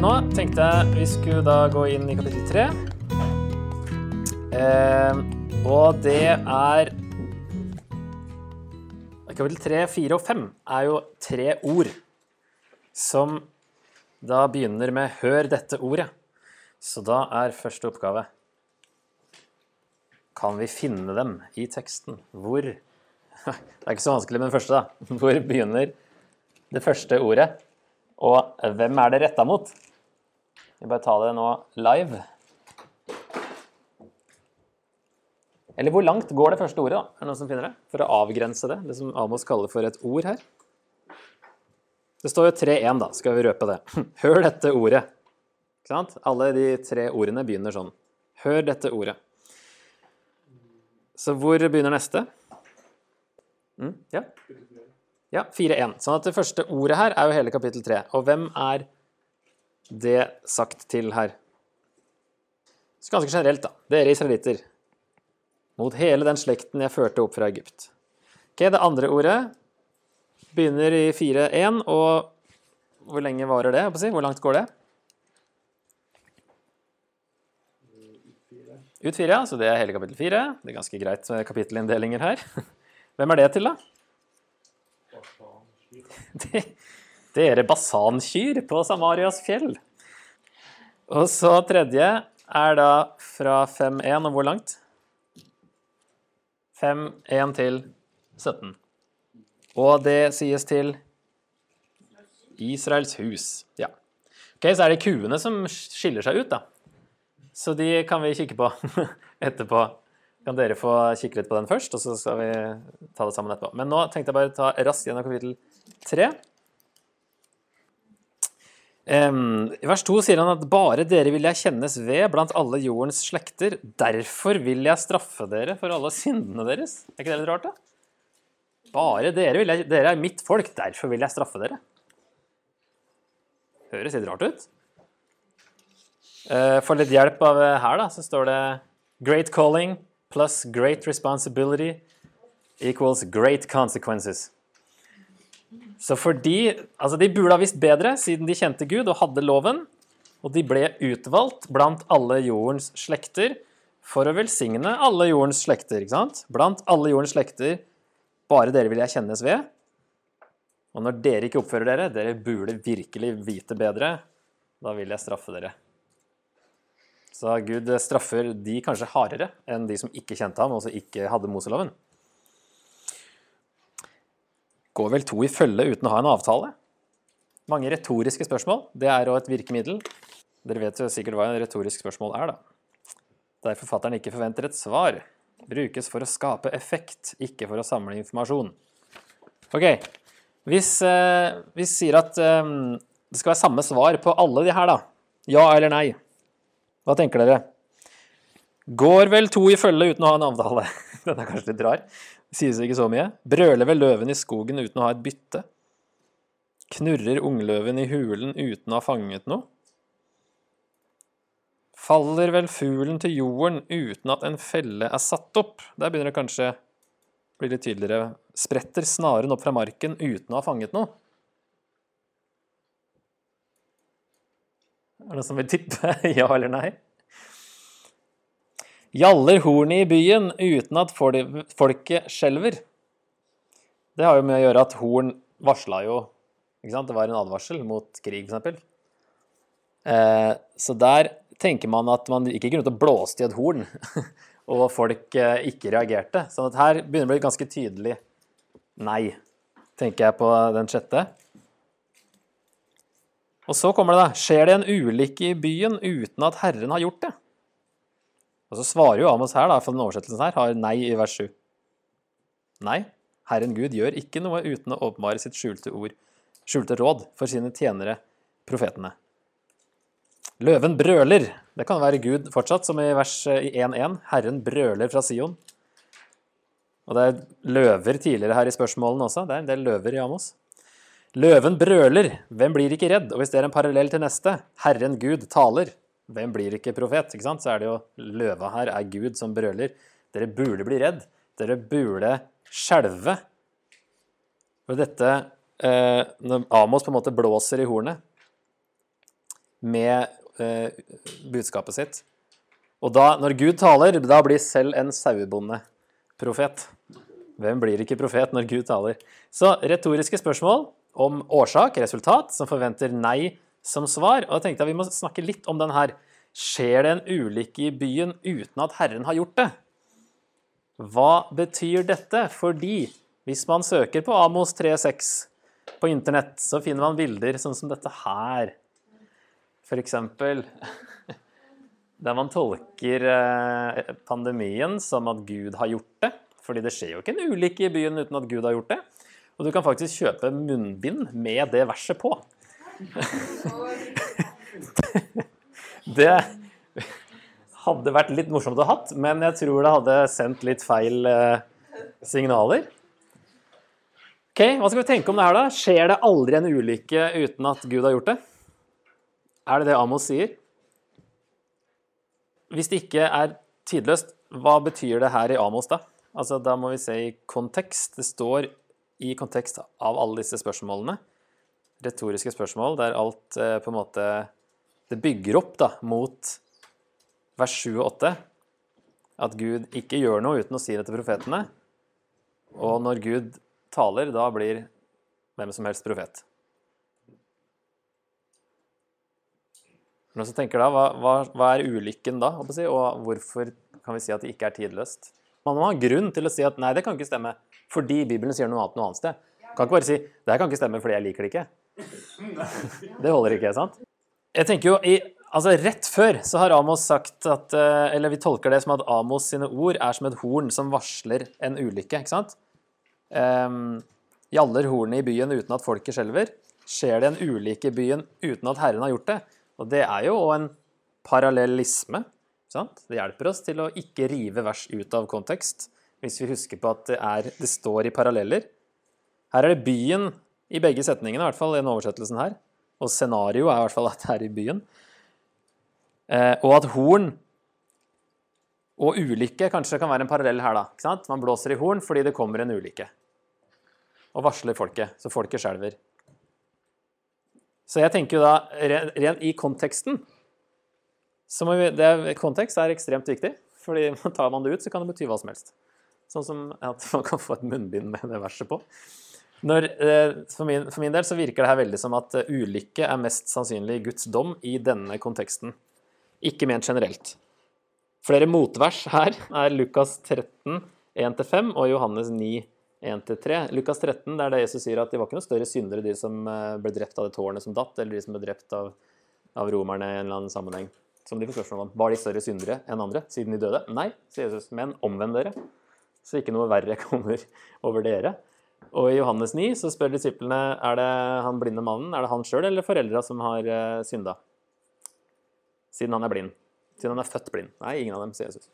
Nå tenkte jeg vi skulle da gå inn i kapittel tre. Eh, og det er Kapittel tre, fire og fem er jo tre ord som da begynner med 'hør dette ordet'. Så da er første oppgave Kan vi finne dem i teksten? Hvor Det er ikke så vanskelig med den første, da. Hvor begynner det første ordet? Og hvem er det retta mot? Vi bare tar det nå live. Eller hvor langt går det første ordet, da? Er det noen som finner det? For å avgrense det, det som Amos kaller for et ord her. Det står jo 3-1, da, skal vi røpe det. Hør dette ordet. Ikke sant? Alle de tre ordene begynner sånn. Hør dette ordet. Så hvor begynner neste? Mm, ja? Ja, 4-1. Sånn at det første ordet her er jo hele kapittel 3. Og hvem er det sagt til her? Så ganske generelt, da. Dere israelitter. Mot hele den slekten jeg førte opp fra Egypt. Ok, Det andre ordet begynner i 4-1, og hvor lenge varer det? Hvor langt går det? Ut fire, ja. Så det er hele kapittel fire. Det er ganske greit med kapittelinndelinger her. Hvem er det til, da? Det, dere basankyr på Samarias fjell. Og så tredje er da fra 5-1, og hvor langt? 5-1 til 17. Og det sies til Israels hus. Ja. Ok, Så er det kuene som skiller seg ut, da. Så de kan vi kikke på etterpå. Kan dere få kikke litt på den først, og så skal vi ta det sammen etterpå. Men nå tenkte jeg bare ta raskt gjennom kapittel 3. I vers 2 sier han at bare dere vil jeg kjennes ved blant alle jordens slekter. Derfor vil jeg straffe dere for alle syndene deres. Er ikke det litt rart, da? Bare dere jeg Dere er mitt folk, derfor vil jeg straffe dere. Høres litt rart ut. Uh, for litt hjelp av her, da, så står det Great calling plus great responsibility equals great consequences. Så fordi, altså De burde ha visst bedre, siden de kjente Gud og hadde loven. Og de ble utvalgt blant alle jordens slekter for å velsigne alle jordens slekter. ikke sant? Blant alle jordens slekter. Bare dere vil jeg kjennes ved. Og når dere ikke oppfører dere, dere burde virkelig vite bedre, da vil jeg straffe dere. Så Gud straffer de kanskje hardere enn de som ikke kjente ham, og som ikke hadde Moseloven går vel to i følge uten å ha en avtale? Mange retoriske spørsmål. Det er òg et virkemiddel. Dere vet jo sikkert hva en retorisk spørsmål er, da. Der forfatteren ikke forventer et svar. Brukes for å skape effekt, ikke for å samle informasjon. Ok, Hvis eh, vi sier at eh, det skal være samme svar på alle de her, da. Ja eller nei. Hva tenker dere? Går vel to i følge uten å ha en avtale? Den er kanskje litt rar. Sies ikke så mye. Brøler vel løven i skogen uten å ha et bytte? Knurrer ungløven i hulen uten å ha fanget noe? Faller vel fuglen til jorden uten at en felle er satt opp? Der begynner det kanskje å bli litt tydeligere. Spretter snaren opp fra marken uten å ha fanget noe? Er det noen som vil tippe ja eller nei? Gjaller hornet i byen uten at folket skjelver. Det har jo med å gjøre at horn varsla jo ikke sant? Det var en advarsel mot krig, f.eks. Eh, så der tenker man at man ikke kunne blåst i et horn, og folk eh, ikke reagerte. sånn at her begynner det å bli ganske tydelig nei, tenker jeg på den sjette. Og så kommer det, da. Skjer det en ulykke i byen uten at Herren har gjort det? Og så svarer jo Amos her, da, for den oversettelsen her, har nei i vers 7. Nei, Herren Gud gjør ikke noe uten å åpenbare sitt skjulte ord, skjulte råd for sine tjenere, profetene. Løven brøler. Det kan være Gud fortsatt, som i vers 1.1. Herren brøler fra Sion. Og det er løver tidligere her i spørsmålene også. Det er en del løver i Amos. Løven brøler. Hvem blir ikke redd? Og hvis det er en parallell til neste, Herren Gud taler. Hvem blir ikke profet? Ikke sant? Så er det jo løva her er Gud som brøler. Dere burde bli redd. Dere burde skjelve. For dette eh, Når Amos på en måte blåser i hornet, med eh, budskapet sitt. Og da, når Gud taler, da blir selv en sauebonde profet. Hvem blir ikke profet når Gud taler? Så retoriske spørsmål om årsak, resultat, som forventer nei som svar. Og jeg tenkte at vi må snakke litt om den her. Skjer det en ulykke i byen uten at Herren har gjort det? Hva betyr dette? Fordi hvis man søker på Amos 3,6 på internett, så finner man bilder sånn som dette her. Eksempel der man tolker eh, pandemien som at Gud har gjort det. Fordi det skjer jo ikke en ulykke i byen uten at Gud har gjort det. Og du kan faktisk kjøpe munnbind med det verset på. det hadde vært litt morsomt å ha hatt, men jeg tror det hadde sendt litt feil eh, signaler. Ok, Hva skal vi tenke om det her, da? Skjer det aldri en ulykke uten at Gud har gjort det? Er det det Amos sier? Hvis det ikke er tidløst, hva betyr det her i Amos, da? Altså, Da må vi se i kontekst. Det står i kontekst av alle disse spørsmålene. Retoriske spørsmål der alt eh, på en måte Det bygger opp da, mot vers 7 og 8. At Gud ikke gjør noe uten å si det til profetene. Og når Gud taler, da blir hvem som helst profet. Noen som tenker da, hva, hva, hva er ulykken da, og hvorfor kan vi si at det ikke er tidløst? Man må ha grunn til å si at nei, det kan ikke stemme, fordi Bibelen sier noe annet noe annet sted. Kan ikke bare si det her kan ikke stemme fordi jeg liker det ikke. Det holder ikke, sant? Jeg tenker jo, i, altså Rett før så har Amos sagt at eh, Eller vi tolker det som at Amos sine ord er som et horn som varsler en ulykke. ikke sant? Um, Gjaller hornet i byen uten at folket skjelver. Skjer det en ulykke i byen uten at Herren har gjort det? Og det er jo en parallellisme. Sant? Det hjelper oss til å ikke rive vers ut av kontekst, hvis vi husker på at det, er, det står i paralleller. Her er det byen i begge setningene, i hvert fall i den oversettelsen her. Og scenarioet er i hvert fall at det er i byen. Eh, og at horn og ulykke kanskje kan være en parallell her. da. Man blåser i horn fordi det kommer en ulykke. Og varsler folket, så folket skjelver. Så jeg tenker jo da, rent i konteksten så vi, det, Kontekst er ekstremt viktig, fordi tar man det ut, så kan det bety hva som helst. Sånn som at man kan få et munnbind med det verset på. Når, eh, for, min, for, min, del så virker det her veldig som at eh, ulykke er mest sannsynlig Guds dom i denne konteksten, ikke ment generelt. Flere motvers her er Lukas 13, 1-5 og Johannes 9, 1-3. Lukas 13 det er det Jesus sier at de var ikke noe større syndere, de som eh, ble drept av det tårnet som datt, eller de som ble drept av, av romerne i en eller annen sammenheng. Som de får spørsmål om. Var de større syndere enn andre siden de døde? Nei, sier Jesus, men omvend dere, så ikke noe verre kommer over dere. Og i Johannes 9 så spør disiplene er det han blinde mannen, er det han sjøl eller foreldra som har uh, synda? Siden han er blind. Siden han er født blind. Nei, ingen av dem, sier Jesus.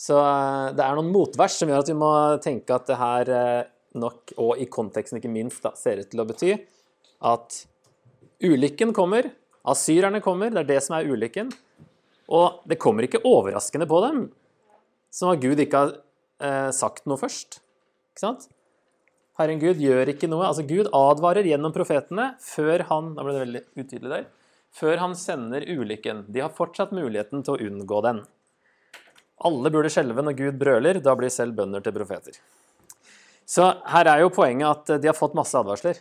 Så eh, det er noen motvers som gjør at vi må tenke at det her eh, nok, og i konteksten ikke minst, da, ser ut til å bety at ulykken kommer, asyrerne kommer, det er det som er ulykken. Og det kommer ikke overraskende på dem, som at Gud ikke har eh, sagt noe først. Ikke sant? Herren Gud gjør ikke noe. Altså Gud advarer gjennom profetene før han da ble det veldig utydelig der, før han sender ulykken. De har fortsatt muligheten til å unngå den. Alle burde skjelve når Gud brøler, da blir selv bønder til profeter. Så her er jo poenget at de har fått masse advarsler.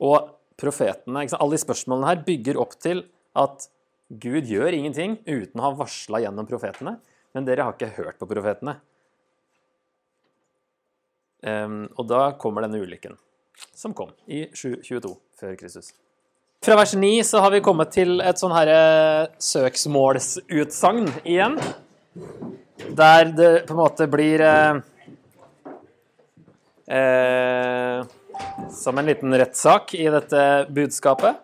Og profetene, alle de spørsmålene her bygger opp til at Gud gjør ingenting uten å ha varsla gjennom profetene, men dere har ikke hørt på profetene. Um, og da kommer denne ulykken, som kom i 722 før Kristus. Fra vers 9 så har vi kommet til et sånn herre søksmålsutsagn igjen. Der det på en måte blir eh, eh, Som en liten rettssak i dette budskapet.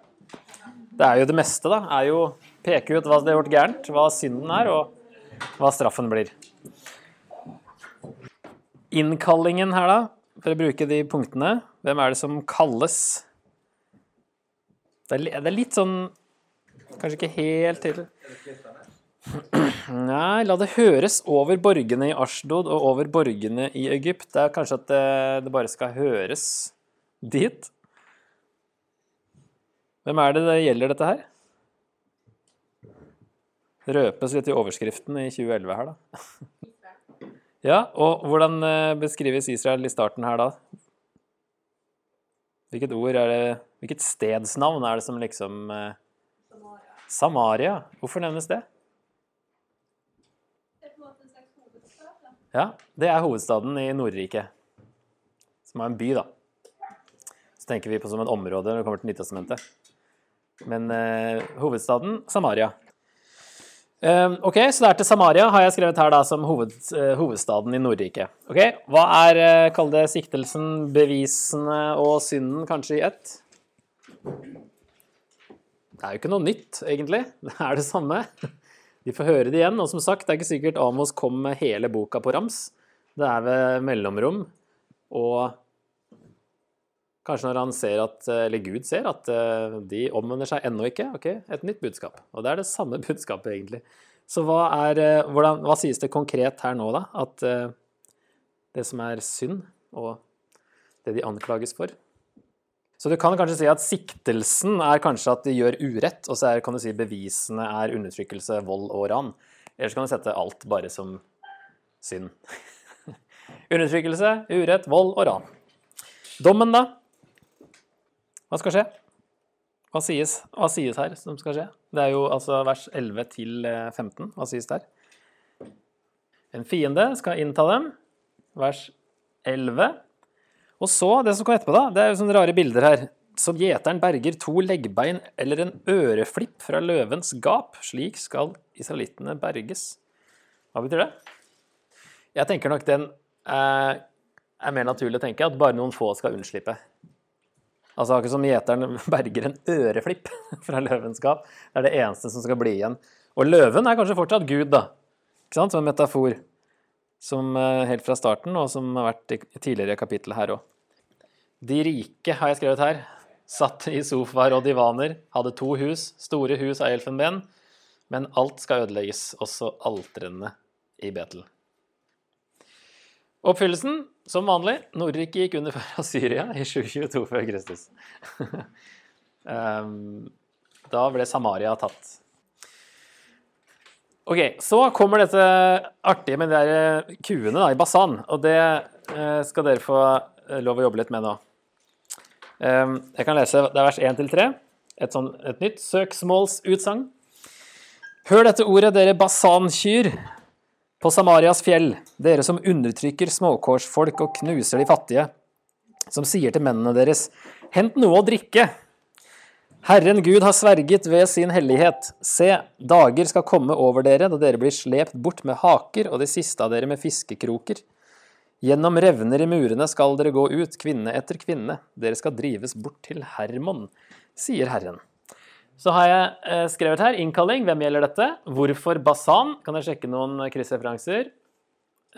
Det er jo det meste, da. er jo Peke ut hva det har gjort gærent, hva synden er, og hva straffen blir. Innkallingen her, da, for å bruke de punktene. Hvem er det som kalles? Det er, litt sånn Kanskje ikke helt tydelig. Nei, la det høres over borgene i Ashdod og over borgene i Egypt. Det er kanskje at det, det bare skal høres dit. Hvem er det det gjelder dette her? Røpes litt i overskriften i 2011 her, da. Ja, og hvordan eh, beskrives Israel i starten her da? Hvilket ord er det Hvilket stedsnavn er det som liksom eh, Samaria. Hvorfor nevnes det? Ja, det er hovedstaden i Nordriket. Som er en by, da. Så tenker vi på som et område når det kommer til Nytestamentet. Men eh, hovedstaden Samaria. Eh, ok, så det er til Samaria har jeg skrevet her da som hoved, eh, hovedstaden i Nordriket. Ok, Hva er eh, kall det siktelsen, bevisene og synden kanskje i ett? Det er jo ikke noe nytt, egentlig. Det er det samme. Vi får høre det igjen. Og som sagt, det er ikke sikkert Amos kom med hele boka på rams. Det er ved mellomrom. Og kanskje når han ser at, eller Gud ser at eh, de omvender seg ennå ikke, ok, et nytt budskap. Og det er det samme budskapet, egentlig. Så hva, er, eh, hvordan, hva sies det konkret her nå, da? At eh, det som er synd, og det de anklages for, så du kan kanskje si at siktelsen er kanskje at de gjør urett, og så er, kan du si bevisene er undertrykkelse, vold og ran. Ellers kan du sette alt bare som synd. undertrykkelse, urett, vold og ran. Dommen, da? Hva skal skje? Hva sies, hva sies her som skal skje? Det er jo altså vers 11 til 15. Eh, hva sies der? En fiende skal innta dem. Vers 11. Og så, det som kom etterpå, da, det er jo sånne rare bilder her. Som gjeteren berger to leggbein eller en øreflipp fra løvens gap. Slik skal israelittene berges. Hva betyr det? Jeg tenker nok den er, er mer naturlig å tenke at bare noen få skal unnslippe. Altså akkurat som gjeteren berger en øreflipp fra løvens gap. Det er det eneste som skal bli igjen. Og løven er kanskje fortsatt Gud, da. Ikke sant? Som en metafor. Som eh, helt fra starten, og som har vært i tidligere kapittel her òg. De rike, har jeg skrevet her, satt i sofaer og divaner, hadde to hus, store hus av elfenben, men alt skal ødelegges, også altrene i Betel. Oppfyllelsen, som vanlig, Nordriket gikk under for Syria i 722 før Kristus. Ehm, da ble Samaria tatt. Ok, Så kommer dette artige med de der kuene da, i Basan, og det eh, skal dere få eh, lov å jobbe litt med nå. Ehm, jeg kan lese det er vers 1-3. Et, sånn, et nytt søksmålsutsagn. Hør dette ordet, dere basankyr på Samarias fjell, dere som undertrykker småkårsfolk og knuser de fattige, som sier til mennene deres, hent noe å drikke. Herren Gud har sverget ved sin hellighet. Se, dager skal komme over dere da dere blir slept bort med haker og de siste av dere med fiskekroker. Gjennom revner i murene skal dere gå ut, kvinne etter kvinne. Dere skal drives bort til Hermon, sier Herren. Så har jeg eh, skrevet her innkalling. Hvem gjelder dette? Hvorfor Basan? Kan dere sjekke noen kryssreferanser?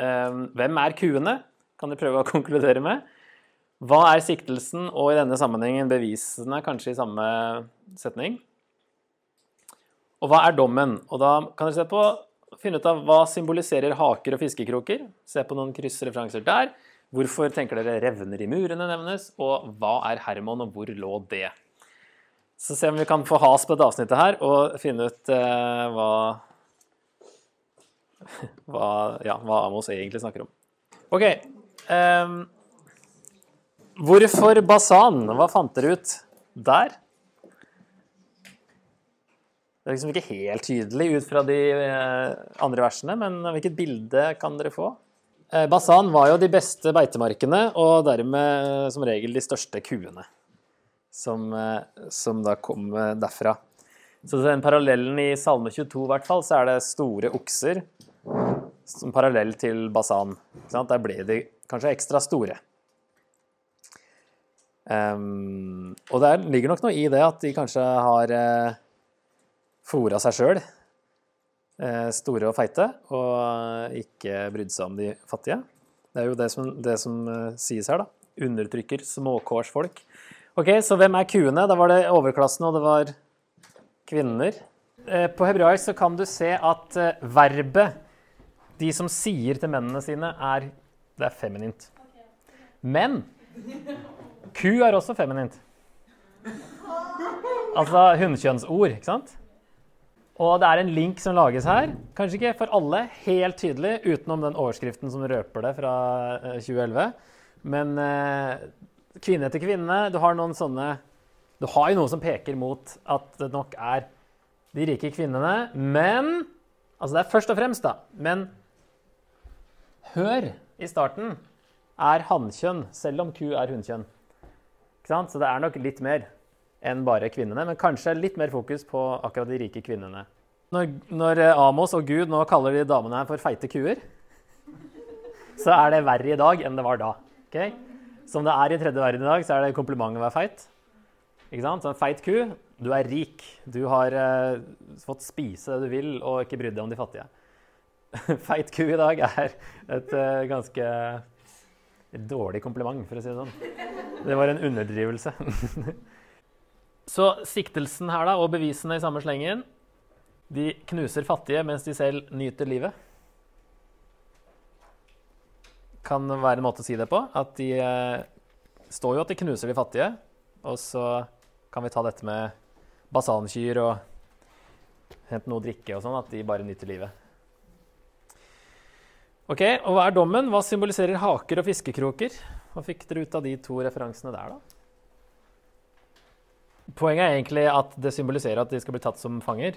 Ehm, hvem er kuene? Kan dere prøve å konkludere med. Hva er siktelsen, og i denne sammenhengen bevisene, kanskje i samme setning? Og hva er dommen? Og da kan dere se på finne ut av hva symboliserer haker og fiskekroker. Se på noen kryssreferanser der. Hvorfor tenker dere revner i murene nevnes, og hva er Hermon, og hvor lå det? Så se om vi kan få has på dette avsnittet her og finne ut eh, hva, hva, ja, hva Amos egentlig snakker om. OK. Um, hvorfor Basan? Hva fant dere ut der? Det er liksom ikke helt tydelig ut fra de eh, andre versene, men hvilket bilde kan dere få? Eh, Basan var jo de beste beitemarkene, og dermed eh, som regel de største kuene. Som, som da kom derfra. Så den parallellen i Salme 22 i hvert fall, så er det store okser som parallell til Basan. Der ble de kanskje ekstra store. Um, og det ligger nok noe i det at de kanskje har fora seg sjøl, uh, store og feite, og ikke brydde seg om de fattige. Det er jo det som, det som uh, sies her, da. Undertrykker småkårsfolk. Ok, Så hvem er kuene? Da var det overklassen, og det var kvinner. Eh, på hebraisk så kan du se at verbet, de som sier til mennene sine, er Det er feminint. Men ku er også feminint. Altså hunnkjønnsord, ikke sant? Og det er en link som lages her. Kanskje ikke for alle helt tydelig, utenom den overskriften som røper det fra eh, 2011. Men eh, kvinne etter kvinne Du har noen sånne Du har jo noe som peker mot at det nok er de rike kvinnene. Men Altså det er først og fremst, da. Men hør i starten er hannkjønn, selv om ku er hunnkjønn. Ikke sant? Så det er nok litt mer enn bare kvinnene, men kanskje litt mer fokus på akkurat de rike kvinnene. Når, når eh, Amos og Gud nå kaller de damene her for feite kuer, så er det verre i dag enn det var da. Okay? Som det er i tredje verden i dag, så er det kompliment å være feit. Ikke sant? Så en feit ku, du er rik. Du har eh, fått spise det du vil og ikke brydd deg om de fattige. feit ku i dag er et eh, ganske dårlig kompliment, for å si det sånn. Det var en underdrivelse. Så siktelsen her da, og bevisene i samme slengen de knuser fattige mens de selv nyter livet. Kan være en måte å si det på. At de eh, står jo at de knuser de fattige. Og så kan vi ta dette med basankyr og hente noe å drikke og sånn. At de bare nyter livet. Ok, Og hva er dommen? Hva symboliserer haker og fiskekroker? Hva fikk dere ut av de to referansene der, da? Poenget er egentlig at det symboliserer at de skal bli tatt som fanger.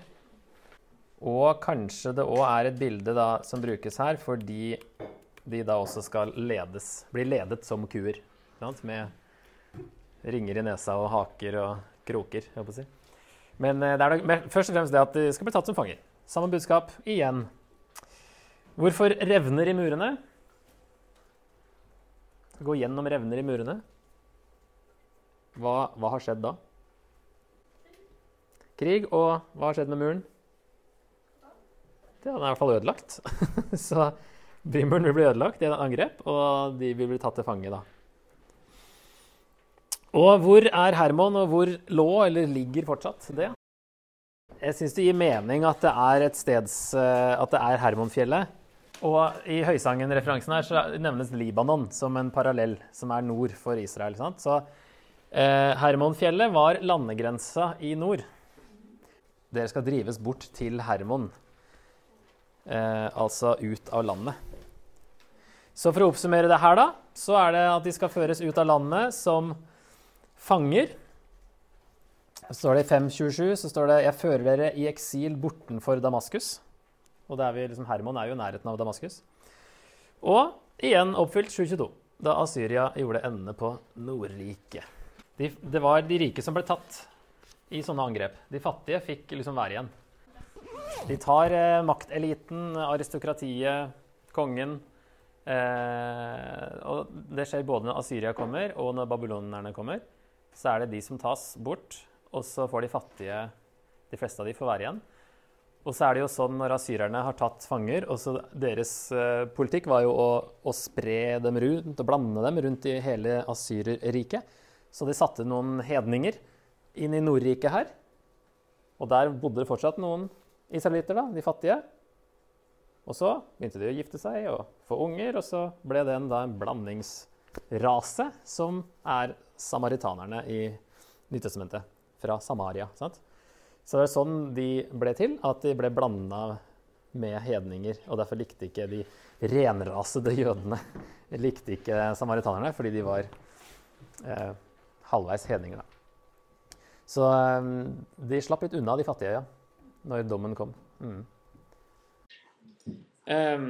Og kanskje det òg er et bilde da, som brukes her fordi de da også skal ledes, bli ledet som kuer. Med ringer i nesa og haker og kroker. Jeg å si. Men eh, det er da, først og fremst det at de skal bli tatt som fanger. Samme budskap igjen. Hvorfor revner i murene? Gå gjennom revner i murene. Hva, hva har skjedd da? Krig, og hva har skjedd med muren? Ja, Den er i hvert fall ødelagt. Så Bymuren vil bli ødelagt i et angrep, og de vil bli tatt til fange da. Og hvor er Hermon, og hvor lå, eller ligger fortsatt, det? Jeg syns det gir mening at det er et steds eh, At det er Hermonfjellet. Og i Høysangen-referansen her så nevnes Libanon som en parallell, som er nord for Israel. Sant? Så eh, Hermonfjellet var landegrensa i nord. Dere skal drives bort til Hermon, eh, altså ut av landet. Så for å oppsummere det her, da, så er det at de skal føres ut av landet som fanger. Så står det i 527 så står det 'Jeg fører dere i eksil bortenfor Damaskus'. Og det er vi, liksom, Herman er jo i nærheten av Damaskus. Og igjen oppfylt 722, da Asyria gjorde endene på Nordriket. De, det var de rike som ble tatt i sånne angrep. De fattige fikk liksom være igjen. De tar eh, makteliten, aristokratiet, kongen. Eh, og det skjer både når Asyria kommer, og når babylonerne kommer. Så er det de som tas bort, og så får de fattige De fleste av de får være igjen. Og så er det jo sånn når asyrerne har tatt fanger og så Deres eh, politikk var jo å, å, spre dem rundt og blande dem rundt i hele asyrerriket. Så de satte noen hedninger inn i Nordriket her. Og der bodde det fortsatt noen israelitter, da, de fattige. Og så begynte de å gifte seg og få unger, og så ble den da en blandingsrase som er samaritanerne i nyttestementet, Fra Samaria. sant? Så det er sånn de ble til, at de ble blanda med hedninger. Og derfor likte ikke de renrasede jødene likte ikke samaritanerne, fordi de var eh, halvveis hedninger. da. Så eh, de slapp litt unna, de fattige, ja, når dommen kom. Mm. Um,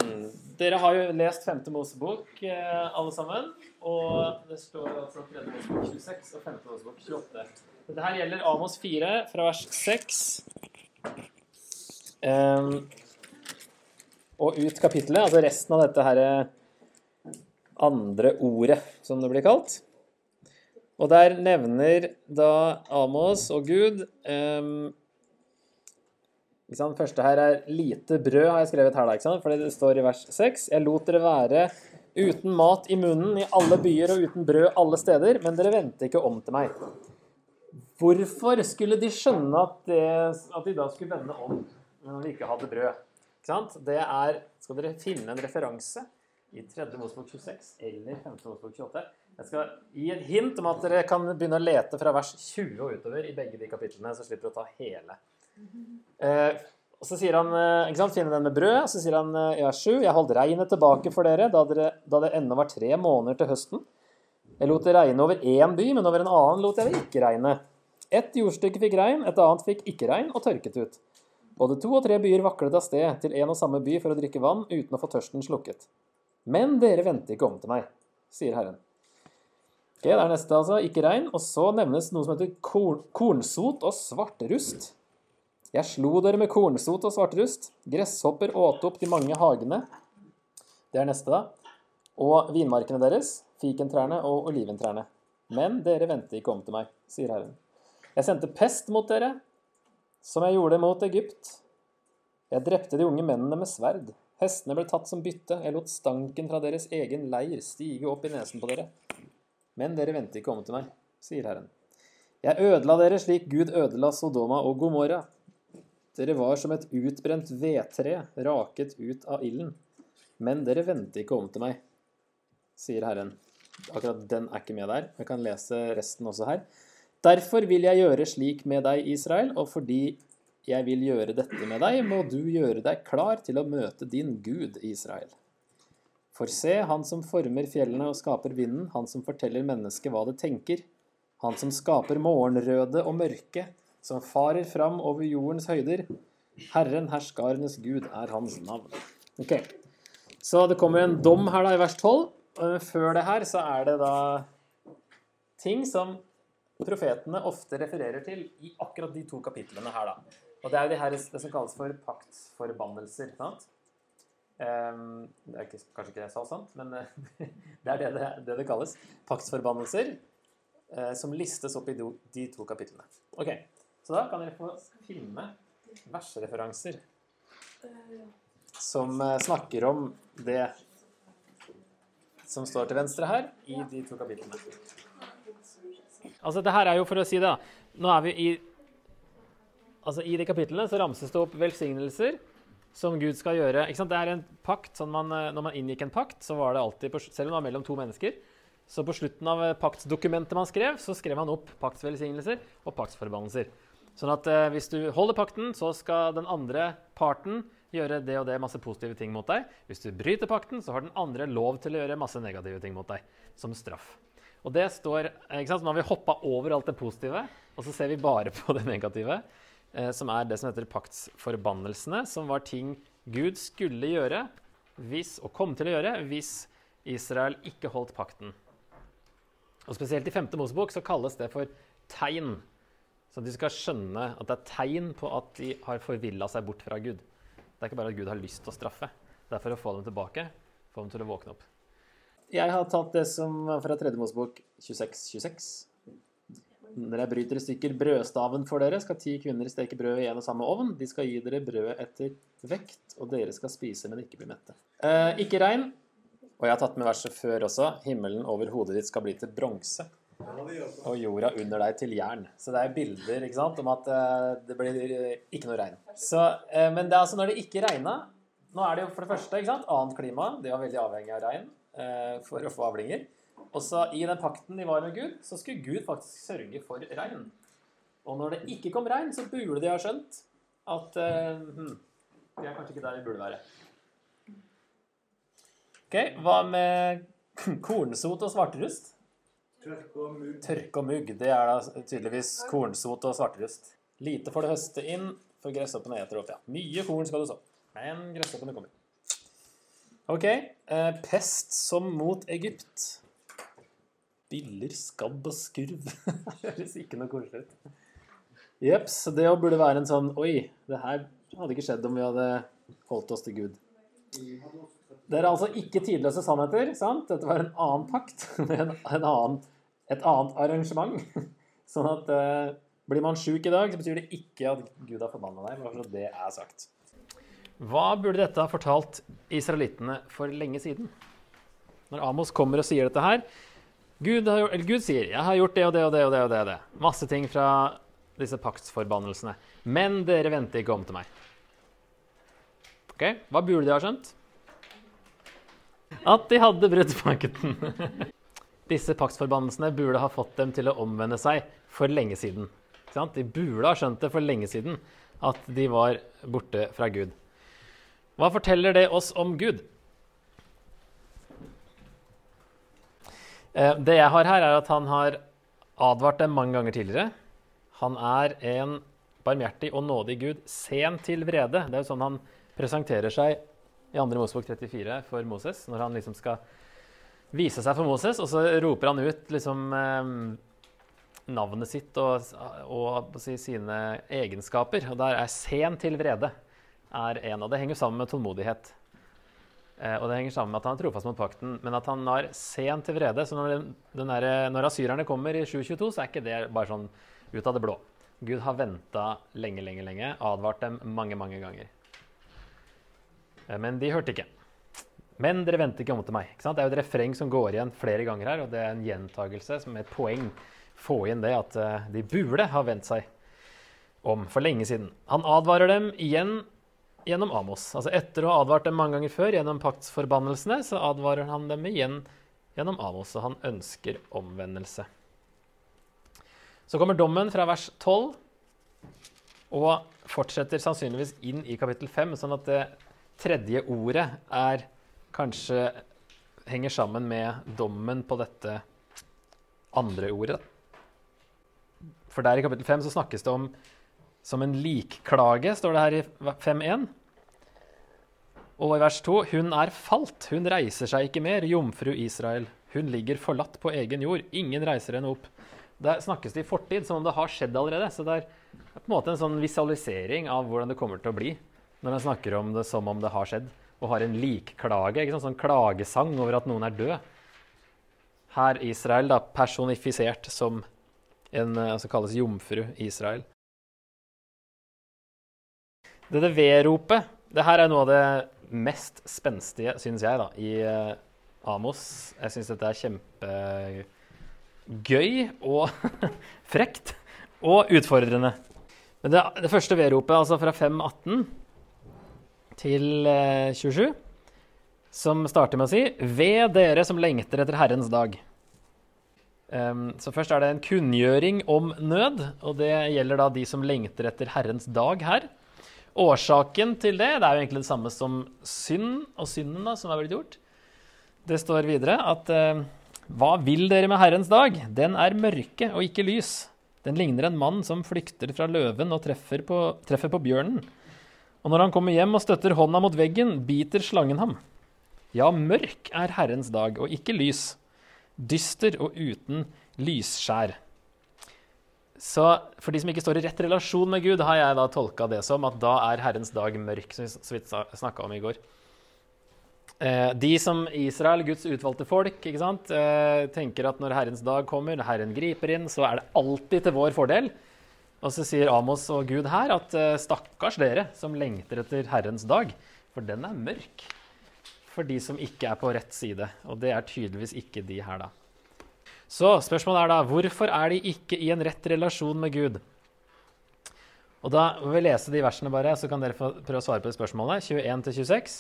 dere har jo lest femte Mosebok, uh, alle sammen. Og det står altså tredje Mosebok 26 og femte Mosebok 28. Dette her gjelder Amos 4 fra vers 6 um, og ut kapittelet, altså resten av dette her andre ordet, som det blir kalt. Og der nevner da Amos og Gud um, Det første her er 'lite brød', har jeg skrevet her, da, ikke sant? fordi det står i vers 6. Jeg lot dere være uten mat i munnen i alle byer og uten brød alle steder, men dere vendte ikke om til meg. Hvorfor skulle de skjønne at, det, at de da skulle vende om når de ikke hadde brød? Ikke sant? Det er Skal dere finne en referanse i 3. Mosebok 26 eller 5. Mosebok 28? Jeg skal gi et hint om at dere kan begynne å lete fra vers 20 og utover i begge de kapitlene, så slipper du å ta hele. Eh, og så sier han, eh, ikke sant, finne den med brød, og så sier han eh, i vers 7, jeg holdt regnet tilbake for dere da, dere da det ennå var tre måneder til høsten. Jeg lot det regne over én by, men over en annen lot jeg det ikke regne. Ett jordstykke fikk regn, et annet fikk ikke regn og tørket ut. Både to og tre byer vaklet av sted til en og samme by for å drikke vann uten å få tørsten slukket. Men dere vendte ikke om til meg, sier Herren. Ok, Det er neste, altså. Ikke regn. Og så nevnes noe som heter korn, kornsot og svartrust. Jeg slo dere med kornsot og svartrust. Gresshopper åt opp de mange hagene. Det er neste, da. Og vinmarkene deres, fikentrærne og oliventrærne. Men dere vendte ikke om til meg, sier Herren. Jeg sendte pest mot dere, som jeg gjorde mot Egypt. Jeg drepte de unge mennene med sverd. Hestene ble tatt som bytte. Jeg lot stanken fra deres egen leir stige opp i nesen på dere. Men dere vendte ikke om til meg, sier Herren. Jeg ødela dere slik Gud ødela Sodoma og Gomorra. Dere var som et utbrent vedtre, raket ut av ilden. Men dere vendte ikke om til meg, sier Herren. Akkurat den er ikke med der. Jeg kan lese resten også her. Derfor vil jeg gjøre slik med deg, Israel, og fordi jeg vil gjøre dette med deg, må du gjøre deg klar til å møte din Gud, Israel. For se, han som former fjellene og skaper vinden, han som forteller mennesket hva det tenker, han som skaper morgenrøde og mørke, som farer fram over jordens høyder. Herren herskarenes Gud er hans navn. Ok, Så det kommer en dom her da i vers 12. Før det her så er det da ting som profetene ofte refererer til i akkurat de to kapitlene her, da. Og det er jo det, her, det som kalles for paktforbannelser. sant? Um, det er kanskje ikke jeg sa sant, men eh, det er det det, det, det kalles. Paktsforbannelser uh, som listes opp i do, de to kapitlene. Ok, Så da kan dere få filme versreferanser som uh, snakker om det som står til venstre her, i de to kapitlene. Altså, det her er jo for å si det. Nå er vi i Altså, I de kapitlene så ramses det opp velsignelser som Gud skal gjøre. Ikke sant? Det er en pakt, sånn man, Når man inngikk en pakt, så var det alltid, selv om det var mellom to mennesker, så på slutten av paktsdokumentet man skrev, så skrev man opp paktsvelsignelser og paktsforbannelser. Sånn at eh, hvis du holder pakten, så skal den andre parten gjøre det og det, masse positive ting mot deg. Hvis du bryter pakten, så har den andre lov til å gjøre masse negative ting mot deg, som straff. Og det står, ikke sant, så Nå har vi hoppa over alt det positive, og så ser vi bare på det negative, eh, som er det som heter paktsforbannelsene, som var ting Gud skulle gjøre hvis, og kom til å gjøre hvis Israel ikke holdt pakten. Og Spesielt i 5. Mosebok så kalles det for tegn. Så de skal skjønne at det er tegn på at de har forvilla seg bort fra Gud. Det er ikke bare at Gud har lyst til å straffe. Det er for å få dem tilbake, få dem til å våkne opp. Jeg har tatt det som var fra tredje Mosebok 26.26. Når jeg bryter i stykker brødstaven for dere, skal ti kvinner steke brød i en og samme ovn. De skal gi dere brødet etter vekt, og dere skal spise, men ikke bli mette. Eh, ikke regn. Og jeg har tatt med verset før også. Himmelen over hodet ditt skal bli til bronse. Og jorda under deg til jern. Så det er bilder ikke sant, om at eh, det blir ikke noe regn. Så, eh, men det er altså når det ikke regna Nå er det jo for det første ikke sant, annet klima. Det var veldig avhengig av regn. Eh, for å få avlinger. Og så I den pakten de var med Gud, så skulle Gud faktisk sørge for regn. Og når det ikke kom regn, så burde de ha skjønt at hm, vi er kanskje ikke der vi burde være. Ok, Hva med kornsot og svarterust? Tørke og mugg. Tørke og mugg. Det er da tydeligvis kornsot og svartrust. Lite får det høste inn, for gresshoppene eter opp. Ja, mye korn skal du så. Men gresshoppene kommer. Ok. Eh, pest som mot Egypt. Biller, skabb og skurv. Høres ikke noe koselig ut. Jepps. Det burde være en sånn Oi, det her hadde ikke skjedd om vi hadde holdt oss til Gud. Det er altså ikke tidløse sannheter. sant? Dette var en annen pakt med en, en annen, et annet arrangement. Sånn at eh, blir man sjuk i dag, så betyr det ikke at Gud har forbanna deg. bare at det er sagt. Hva burde dette ha fortalt israelittene for lenge siden? Når Amos kommer og sier dette her Gud, har, Gud, sier 'Jeg har gjort det og det og det og det'. og det, og det. Masse ting fra disse paktsforbannelsene. Men dere venter ikke om til meg. Ok, Hva burde de ha skjønt? At de hadde brutt pakten. Disse paktsforbannelsene burde ha fått dem til å omvende seg for lenge siden. De burde ha skjønt det for lenge siden, at de var borte fra Gud. Hva forteller det oss om Gud? Eh, Det jeg har her, er at han har advart dem mange ganger tidligere. Han er en barmhjertig og nådig Gud, sen til vrede. Det er jo sånn han presenterer seg i 2. Mosebok 34 for Moses, når han liksom skal vise seg for Moses, og så roper han ut liksom eh, navnet sitt og, og si, sine egenskaper. Og der er sen til vrede er en av det. henger sammen med tålmodighet. Eh, og det henger sammen med at han er trofast mot pakten, men at han er sen til vrede. Så når, den, der, når asyrerne kommer i 722, så er ikke det bare sånn ut av det blå. Gud har venta lenge, lenge, lenge, advart dem mange, mange ganger. Eh, men de hørte ikke. Men dere vendte ikke om til meg. Det er jo et refreng som går igjen flere ganger her, og det er en gjentagelse som er et poeng. Få inn det at eh, de burde ha vendt seg om for lenge siden. Han advarer dem igjen gjennom Amos. Altså Etter å ha advart dem mange ganger før gjennom paktsforbannelsene, så advarer han dem igjen gjennom Amos, og han ønsker omvendelse. Så kommer dommen fra vers 12 og fortsetter sannsynligvis inn i kapittel 5, sånn at det tredje ordet er kanskje henger sammen med dommen på dette andre ordet. For der i kapittel 5 så snakkes det om som en likklage, står det her i 5.1. Og i vers 2.: Hun er falt, hun reiser seg ikke mer, jomfru Israel. Hun ligger forlatt på egen jord, ingen reiser henne opp. Der snakkes det i fortid, som om det har skjedd allerede. Så det er på en måte en sånn visualisering av hvordan det kommer til å bli når en snakker om det som om det har skjedd, og har en likklage, sant? sånn klagesang over at noen er død. Her Israel da personifisert som en som kalles jomfru Israel. Dette vedropet det her er noe av det mest spenstige, syns jeg, da, i uh, Amos. Jeg syns dette er kjempegøy og frekt og utfordrende. Men det, det første V-ropet, altså fra 518 til uh, 27, som starter med å si Ved dere som lengter etter Herrens dag. Um, så først er det en kunngjøring om nød, og det gjelder da de som lengter etter Herrens dag her. Årsaken til det det er jo egentlig det samme som synd og synden da, som er blitt gjort. Det står videre at uh, Hva vil dere med Herrens dag? Den er mørke og ikke lys. Den ligner en mann som flykter fra løven og treffer på, treffer på bjørnen. Og når han kommer hjem og støtter hånda mot veggen, biter slangen ham. Ja, mørk er Herrens dag og ikke lys. Dyster og uten lysskjær. Så for de som ikke står i rett relasjon med Gud, har jeg da tolka det som at da er Herrens dag mørk, som vi så snakka om i går. Eh, de som Israel, Guds utvalgte folk, ikke sant, eh, tenker at når Herrens dag kommer, når Herren griper inn, så er det alltid til vår fordel. Og så sier Amos og Gud her at eh, stakkars dere som lengter etter Herrens dag, for den er mørk for de som ikke er på rett side. Og det er tydeligvis ikke de her, da. Så spørsmålet er da hvorfor er de ikke i en rett relasjon med Gud? Og da vil vi lese de versene, bare, så kan dere prøve å svare på det spørsmålet. 21-26.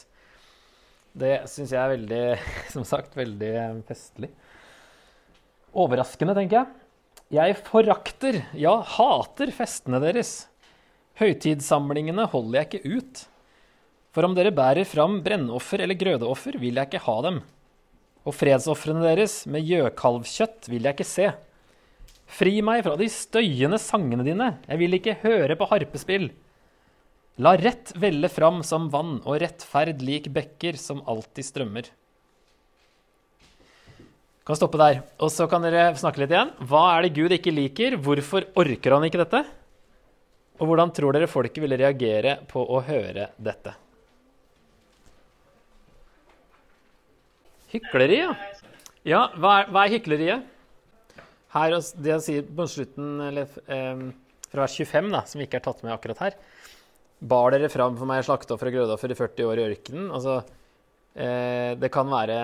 Det syns jeg er veldig, som sagt, veldig festlig. Overraskende, tenker jeg. Jeg forakter, ja, hater festene deres. Høytidssamlingene holder jeg ikke ut. For om dere bærer fram brennoffer eller grødeoffer, vil jeg ikke ha dem. Og fredsofrene deres med gjøkalvkjøtt vil jeg ikke se. Fri meg fra de støyende sangene dine, jeg vil ikke høre på harpespill. La rett velle fram som vann og rettferd lik bekker som alltid strømmer. Kan stoppe der. Og så kan dere snakke litt igjen. Hva er det Gud ikke liker? Hvorfor orker han ikke dette? Og hvordan tror dere folket ville reagere på å høre dette? Hykleri, ja. Ja, hva er, hva er hykleriet? Her, det jeg sier på slutten, eller eh, fra vers 25, da, som ikke er tatt med akkurat her Bar dere fram for meg slakteoffer og grødeoffer i 40 år i ørkenen? Altså, eh, det kan være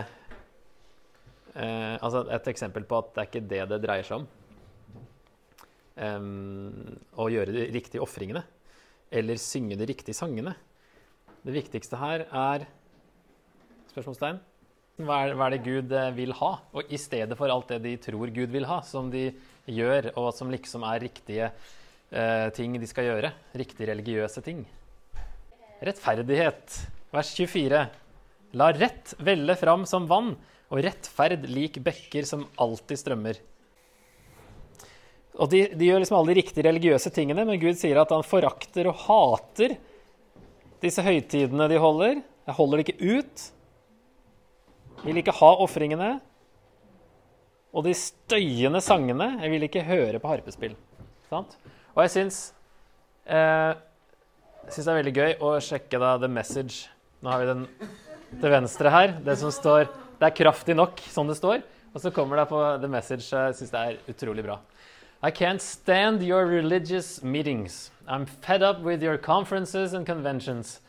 eh, altså et eksempel på at det er ikke det det dreier seg om. Um, å gjøre de riktige ofringene. Eller synge de riktige sangene. Det viktigste her er Spørsmålstegn? Hva er, hva er det Gud eh, vil ha? Og i stedet for alt det de tror Gud vil ha, som de gjør, og som liksom er riktige eh, ting de skal gjøre. Riktige religiøse ting. Rettferdighet. Vers 24. La rett velle fram som vann, og rettferd lik bekker som alltid strømmer. Og de, de gjør liksom alle de riktige religiøse tingene, men Gud sier at han forakter og hater disse høytidene de holder. Jeg holder det ikke ut. Vil ikke ha ofringene. Og de støyende sangene. Jeg vil ikke høre på harpespill. Sant? Og jeg syns eh, syns det er veldig gøy å sjekke da The Message. Nå har vi den til venstre her. Det som står Det er kraftig nok, som det står. Og så kommer det på The Message. Jeg syns det er utrolig bra. I can't stand your religious meetings. I'm fed up with your conferences and conventions.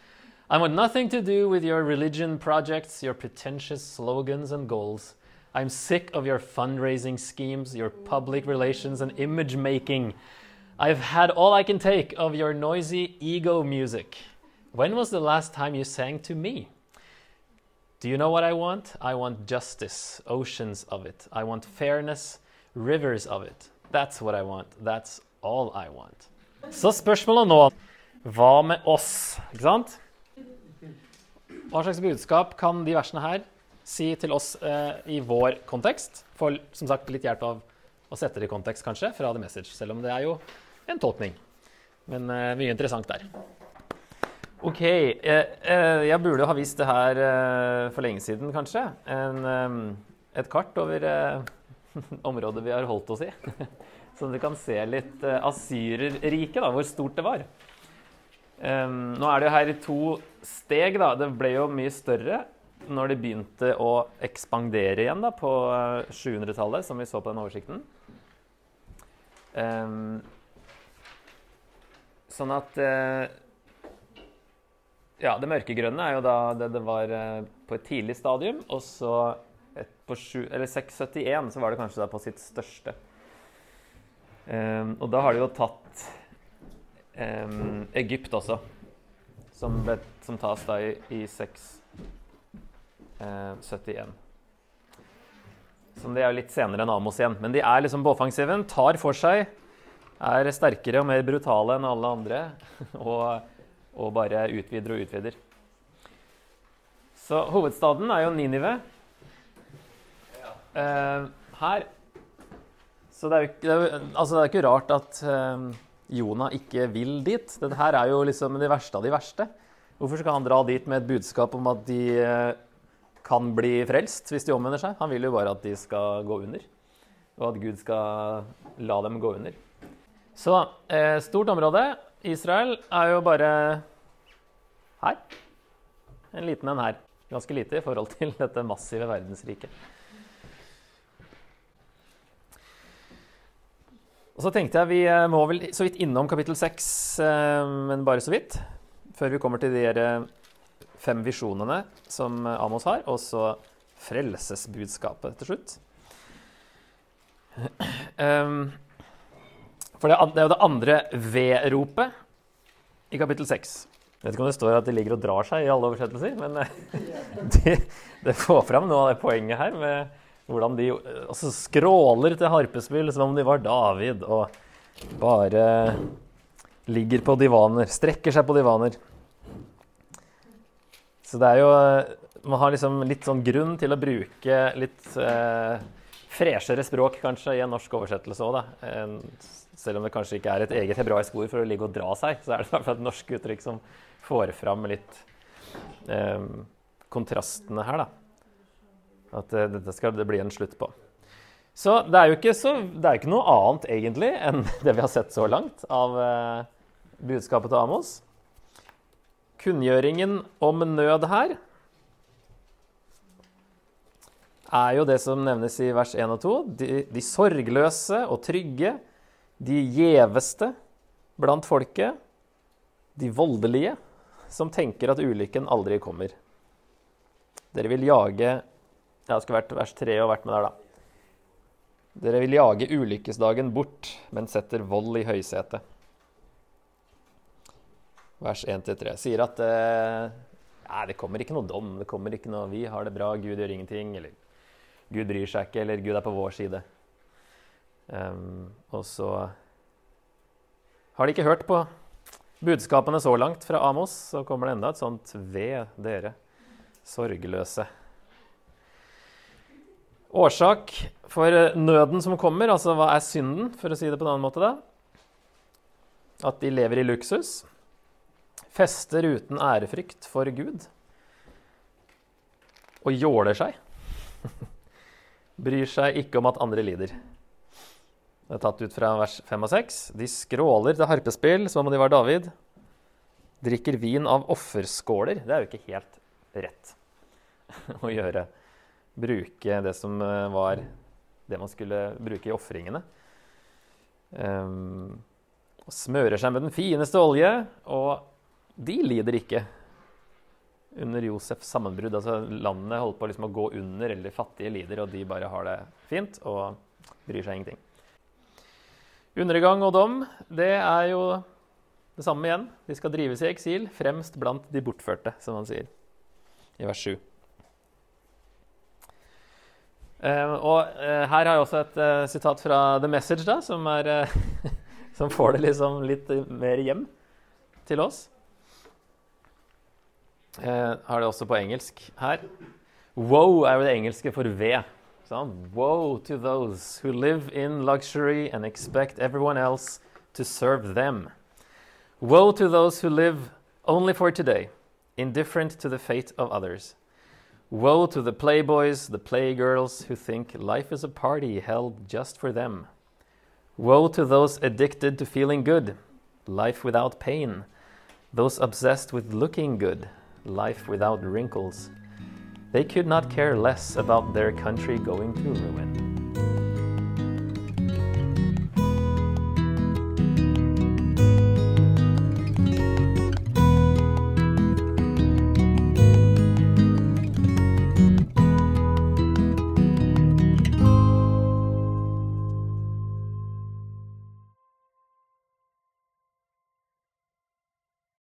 I want nothing to do with your religion projects, your pretentious slogans and goals. I'm sick of your fundraising schemes, your public relations, and image making. I've had all I can take of your noisy ego music. When was the last time you sang to me? Do you know what I want? I want justice, oceans of it. I want fairness, rivers of it. That's what I want. That's all I want. Så spørsmålet nå Hva med oss? Ikke sant? Hva slags budskap kan de versene her si til oss eh, i vår kontekst? Får som sagt litt hjelp av å sette det i kontekst, kanskje, fra The Message. Selv om det er jo en tolkning. Men eh, mye interessant der. OK. Eh, eh, jeg burde ha visst det her eh, for lenge siden, kanskje. En, et kart over området vi har holdt oss i. Så du kan se litt uh, Asyrerriket, da, hvor stort det var. Nå er det jo her i to steg. da. Det ble jo mye større når de begynte å ekspandere igjen da, på 700-tallet, som vi så på den oversikten. Sånn at Ja, det mørkegrønne er jo da det det var uh, på et tidlig stadium. Og så et, på 7, eller 671 så var det kanskje da på sitt største. Um, og da har de jo tatt um, Egypt også, som, ble, som, tas da i, i 671. Som det er litt senere enn Amos igjen. Men de er liksom på offensiven, tar for seg, er sterkere og mer brutale enn alle andre. Og, og bare utvider og utvider. Så hovedstaden er jo Ninive. Uh, her Så det er jo ikke, det er, altså er ikke rart at uh, Jonah ikke vil dit. Dette her er jo liksom det verste av de verste. Hvorfor skal han dra dit med et budskap om at de uh, kan bli frelst hvis de omvender seg? Han vil jo bare at de skal gå under, og at Gud skal la dem gå under. Så stort område. Israel er jo bare her. En liten en her. Ganske lite i forhold til dette massive verdensriket. Og så tenkte jeg Vi eh, må vel så vidt innom kapittel 6, eh, men bare så vidt. Før vi kommer til de eh, fem visjonene som Amos har, og så frelsesbudskapet til slutt. For det er jo det andre V-ropet i kapittel 6. Jeg vet ikke om det står at de ligger og drar seg i alle oversettelser, men det, de får fram noe av det poenget her med hvordan de altså, skråler til harpespill som om de var David, og bare ligger på divaner. Strekker seg på divaner. Så det er jo Man har liksom litt sånn grunn til å bruke litt eh, freshere språk, kanskje, i en norsk oversettelse òg, da. Selv om det kanskje ikke er et eget hebraisk ord for å ligge og dra seg, så er det i hvert fall et norsk uttrykk som får fram litt eh, kontrastene her, da. At eh, dette skal det bli en slutt på. Så det er jo ikke, så, er ikke noe annet egentlig enn det vi har sett så langt av eh, budskapet til Amos. Kunngjøringen om nød her er jo det som nevnes i vers 1 og 2. De, de sorgløse og trygge, de gjeveste blant folket, de voldelige, som tenker at ulykken aldri kommer. Dere vil jage jeg skulle vært vers 3 og vært med der, da. Dere vil jage ulykkesdagen bort, men setter vold i høysetet. Vers 1-3 sier at eh, det kommer ikke noe dom. Det kommer ikke noe 'vi har det bra, Gud gjør ingenting', eller 'Gud bryr seg ikke', eller 'Gud er på vår side'. Um, og så har de ikke hørt på budskapene så langt fra Amos, så kommer det enda et sånt 'ved dere, sorgløse'. Årsak for nøden som kommer, altså hva er synden, for å si det på en annen måte, da? At de lever i luksus. Fester uten ærefrykt for Gud. Og jåler seg. Bryr seg ikke om at andre lider. Det er tatt ut fra vers 5 og 6. De skråler til harpespill som om de var David. Drikker vin av offerskåler. Det er jo ikke helt rett å gjøre. Bruke det som eh, var det man skulle bruke i ofringene. Um, smører seg med den fineste olje, og de lider ikke under Josefs sammenbrudd. Altså, landet holdt på liksom å gå under, eller fattige lider, og de bare har det fint og bryr seg ingenting. Undergang og dom, det er jo det samme igjen. De skal drives i eksil, fremst blant de bortførte, som han sier i vers 7. Uh, og uh, her har jeg også et uh, sitat fra The Message, da, som, er, som får det liksom litt mer hjem til oss. har det også på engelsk her. Wow er jo det engelske for ved. Woe to those who live in luxury and expect everyone else to serve them. Woe to those who live only for today, indifferent to the fate of others. Woe to the playboys, the playgirls who think life is a party held just for them. Woe to those addicted to feeling good, life without pain. Those obsessed with looking good, life without wrinkles. They could not care less about their country going to ruin.